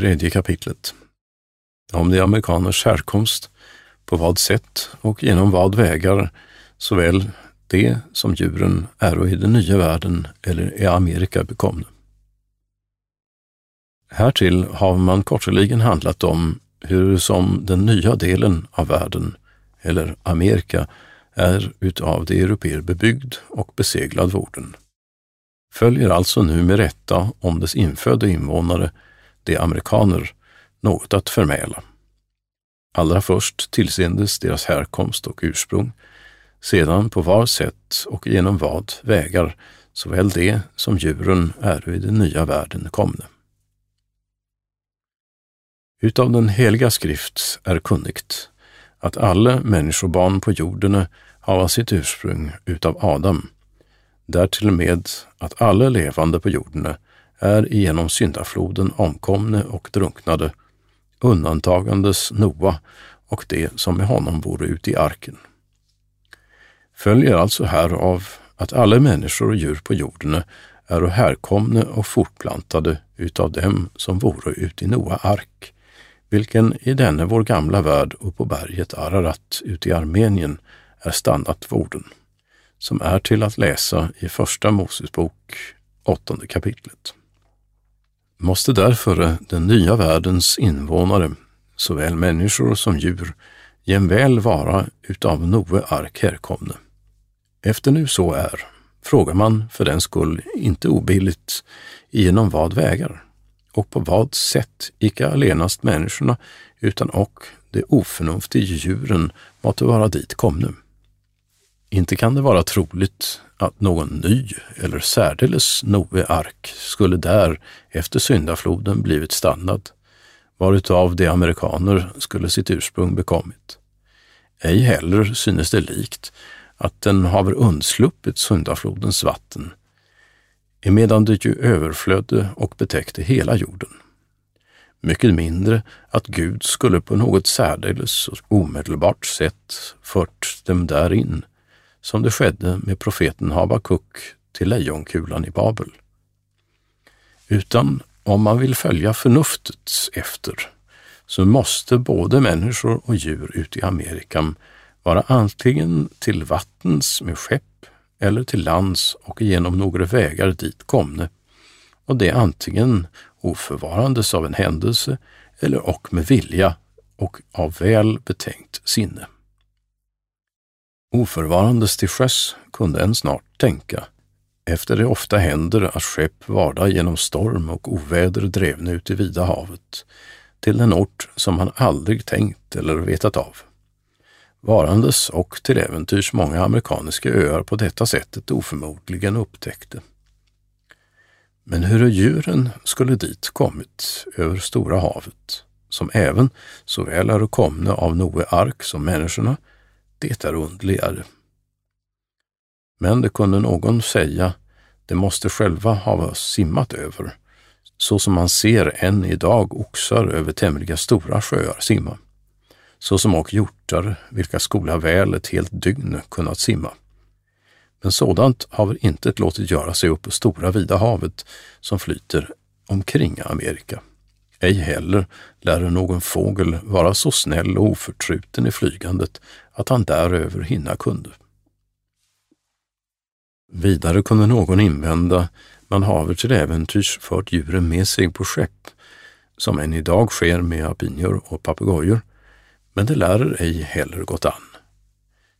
tredje kapitlet. Om de amerikaners härkomst, på vad sätt och genom vad vägar såväl de som djuren är i den nya världen eller i Amerika bekomna. Härtill har man kortligen handlat om hur som den nya delen av världen, eller Amerika, är utav de europeer bebyggd och beseglad vorden. Följer alltså nu med rätta om dess infödda invånare, de amerikaner, något att förmäla. Allra först tillsändes deras härkomst och ursprung, sedan på var sätt och genom vad vägar såväl de som djuren är i den nya världen komne. Utav den heliga skrift är kunnigt att alla människobarn på jorden hava sitt ursprung utav Adam, därtill med att alla levande på jorden är genom syndafloden omkomne och drunknade, undantagandes Noa och de som med honom vore ute i arken. Följer alltså härav att alla människor och djur på jorden är härkomne och fortplantade utav dem som vore ute i Noa ark, vilken i denne vår gamla värld och på berget Ararat ute i Armenien är stannat vorden, som är till att läsa i Första Mosesbok, åttonde kapitlet. Måste därför eh, den nya världens invånare, såväl människor som djur, jämväl vara utav Noe ark härkomne. Efter nu så är, frågar man för den skull inte obilligt genom vad vägar och på vad sätt icke allenast människorna utan och de oförnuftiga djuren måtte vara dit komne. Inte kan det vara troligt att någon ny eller särdeles Noe ark skulle där efter syndafloden blivit stannad, varutav de amerikaner skulle sitt ursprung bekommit. Ej heller synes det likt att den haver undsluppit syndaflodens vatten, emedan det ju överflödde och betäckte hela jorden. Mycket mindre att Gud skulle på något särdeles och omedelbart sätt fört dem därin, som det skedde med profeten Habakuk till lejonkulan i Babel. Utan om man vill följa förnuftet efter, så måste både människor och djur ute i Amerika vara antingen till vattens med skepp eller till lands och genom några vägar dit komne, och det antingen oförvarandes av en händelse eller och med vilja och av väl betänkt sinne. Oförvarandes till sjöss kunde en snart tänka, efter det ofta händer att skepp varda genom storm och oväder drevna ut i vida havet, till en ort som han aldrig tänkt eller vetat av varandes och till äventyrs många amerikanska öar på detta sättet oförmodligen upptäckte. Men hur djuren skulle dit kommit över Stora havet, som även såväl är komna av Noe ark som människorna, det är undligare. Men det kunde någon säga, de måste själva ha simmat över, så som man ser än idag oxar över tämligen stora sjöar simma såsom och hjortar, vilka skola väl ett helt dygn kunnat simma. Men sådant har väl inte låtit göra sig upp på stora vida havet som flyter omkring Amerika. Ej heller lär någon fågel vara så snäll och oförtruten i flygandet att han däröver hinna kunde. Vidare kunde någon invända, man haver till äventyrs fört djuren med sig på skepp, som än idag sker med apinjor och papegojor, men det lär ej heller gått an.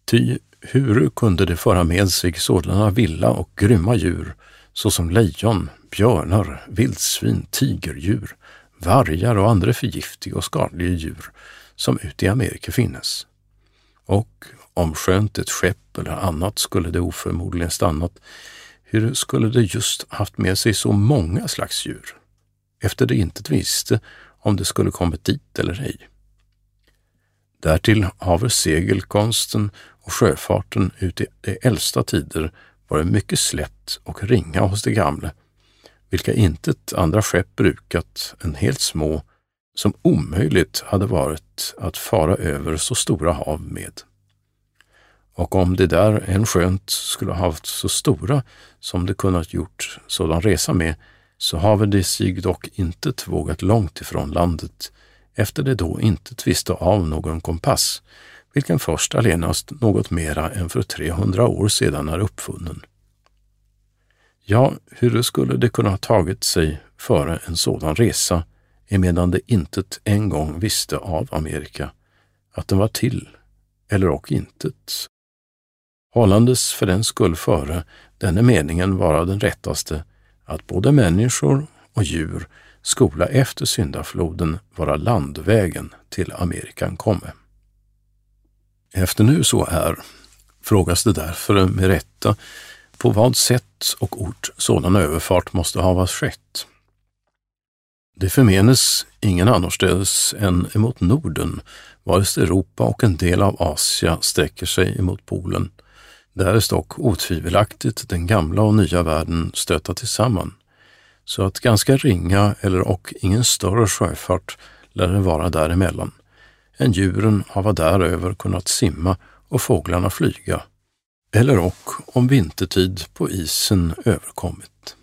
Ty hur kunde det föra med sig sådana vilda och grymma djur såsom lejon, björnar, vildsvin, tigerdjur, vargar och andra förgiftiga och skadliga djur som ute i Amerika finnes? Och om skönt ett skepp eller annat skulle det oförmodligen stannat, hur skulle det just haft med sig så många slags djur, efter det inte visste om det skulle kommit dit eller ej? Därtill haver segelkonsten och sjöfarten ut i de äldsta tider varit mycket slätt och ringa hos de gamla, vilka intet andra skepp brukat än helt små, som omöjligt hade varit att fara över så stora hav med. Och om de där en skönt skulle ha haft så stora som de kunnat gjort sådan resa med, så have de sig dock inte vågat långt ifrån landet, efter det då inte tvista av någon kompass, vilken först allenast något mera än för 300 år sedan är uppfunnen. Ja, hur skulle det kunna ha tagit sig före en sådan resa, emedan det intet en gång visste av Amerika, att den var till, eller och intet. Hållandes för den skull före denne meningen vara den rättaste, att både människor och djur skola efter syndafloden vara landvägen till Amerikan komme. Efter nu så är, frågas det därför med rätta, på vad sätt och ort sådan överfart måste ha skett. Det förmenes ingen annorstädes än emot Norden, varest Europa och en del av Asia sträcker sig emot Polen. Därest dock otvivelaktigt den gamla och nya världen stöta tillsammans, så att ganska ringa eller och ingen större sjöfart lär det vara däremellan. än djuren hava däröver kunnat simma och fåglarna flyga, eller och om vintertid på isen överkommit.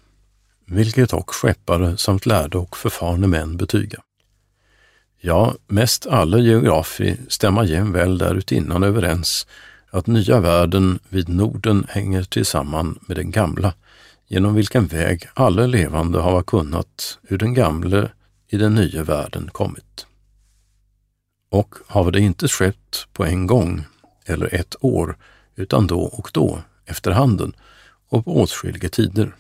Vilket och skeppare samt lärde och förfarne män betyga. Ja, mest alla geografi stämma jämväl därutinnan överens att nya världen vid Norden hänger tillsamman med den gamla, genom vilken väg alla levande hava kunnat ur den gamle i den nya världen kommit. Och har det inte skett på en gång eller ett år, utan då och då, efter handen, och på åtskilliga tider.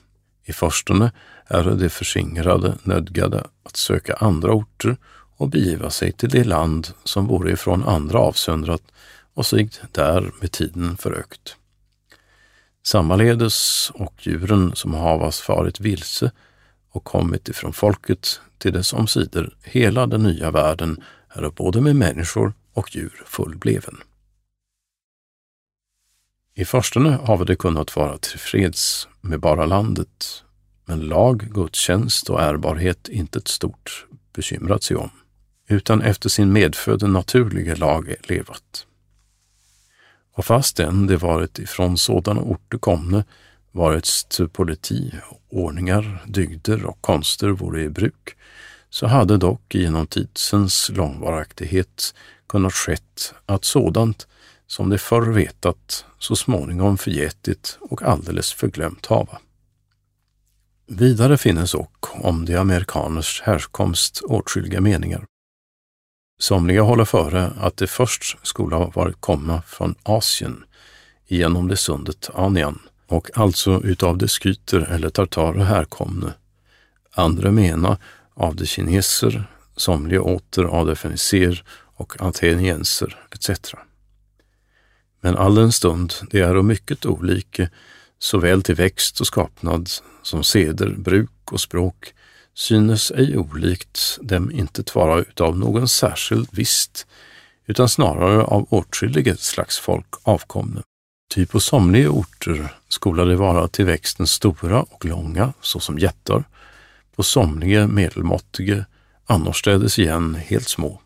I förstone är de förskingrade nödgade att söka andra orter och begiva sig till det land som vore ifrån andra avsöndrat och sig där med tiden förökt. Sammaledes och djuren som havas farit vilse och kommit ifrån folket till dess omsider hela den nya världen är både med människor och djur fullbleven. I förstone har det kunnat vara tillfreds med bara landet, men lag, gudstjänst och ärbarhet inte ett stort bekymrat sig om, utan efter sin medfödda naturliga lag levat. Och fastän det varit ifrån sådana orter komne, varets politi, ordningar, dygder och konster vore i bruk, så hade dock genom tidsens långvaraktighet kunnat skett att sådant som de förr vetat så småningom förgätit och alldeles förglömt hava. Vidare finnes och om de amerikaners härkomst åtskilliga meningar. Somliga håller före att det först skulle ha varit komma från Asien genom det sundet Anian och alltså utav de skyter eller tartarer härkomne. Andra mena av de kineser, somliga åter av de fenicer och atenienser etc. Men allenstund det är mycket olika såväl till växt och skapnad som seder, bruk och språk synes ej olikt dem inte vara utav någon särskild vist, utan snarare av åtskilliga slags folk avkomne. Ty på somliga orter skola det vara till växten stora och långa, såsom jättar, på somliga medelmåttiga, annorstädes igen helt små.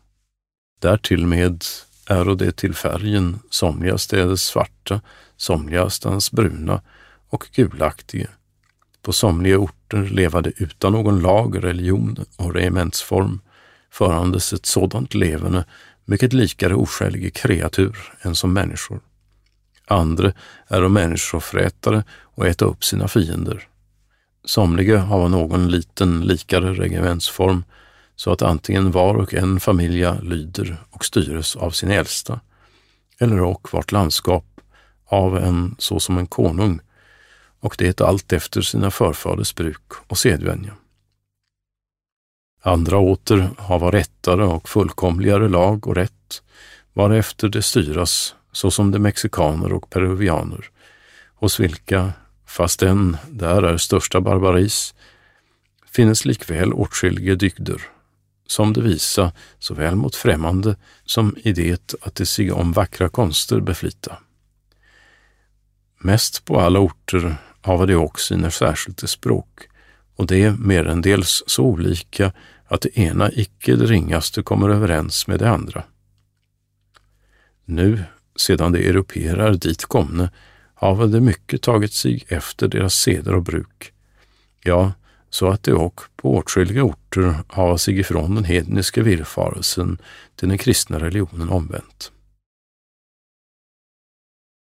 Därtill med är det till färgen somliga städes svarta, somliga stans bruna och gulaktiga. På somliga orter levade utan någon lag, religion och regementsform förandes ett sådant levande mycket likare oskälige kreatur än som människor. Andra är människofrätare och äta upp sina fiender. Somliga har någon liten likare regementsform så att antingen var och en familja lyder och styres av sin äldsta, eller och vart landskap av en såsom en konung, och det allt efter sina förfaders bruk och sedvänja. Andra åter hava rättare och fullkomligare lag och rätt, varefter det styras såsom de mexikaner och peruvianer, hos vilka, fastän där är största barbaris, finnes likväl åtskilliga dygder som det visa såväl mot främmande som i det att det sig om vackra konster beflita. Mest på alla orter hava det också sina särskilda språk och det mer än dels så olika att det ena icke det ringaste kommer överens med det andra. Nu, sedan de europeer dit komne, hava det mycket tagit sig efter deras seder och bruk. Ja, så att det och på åtskilliga orter hava sig ifrån den hedniska villfarelsen till den kristna religionen omvänt.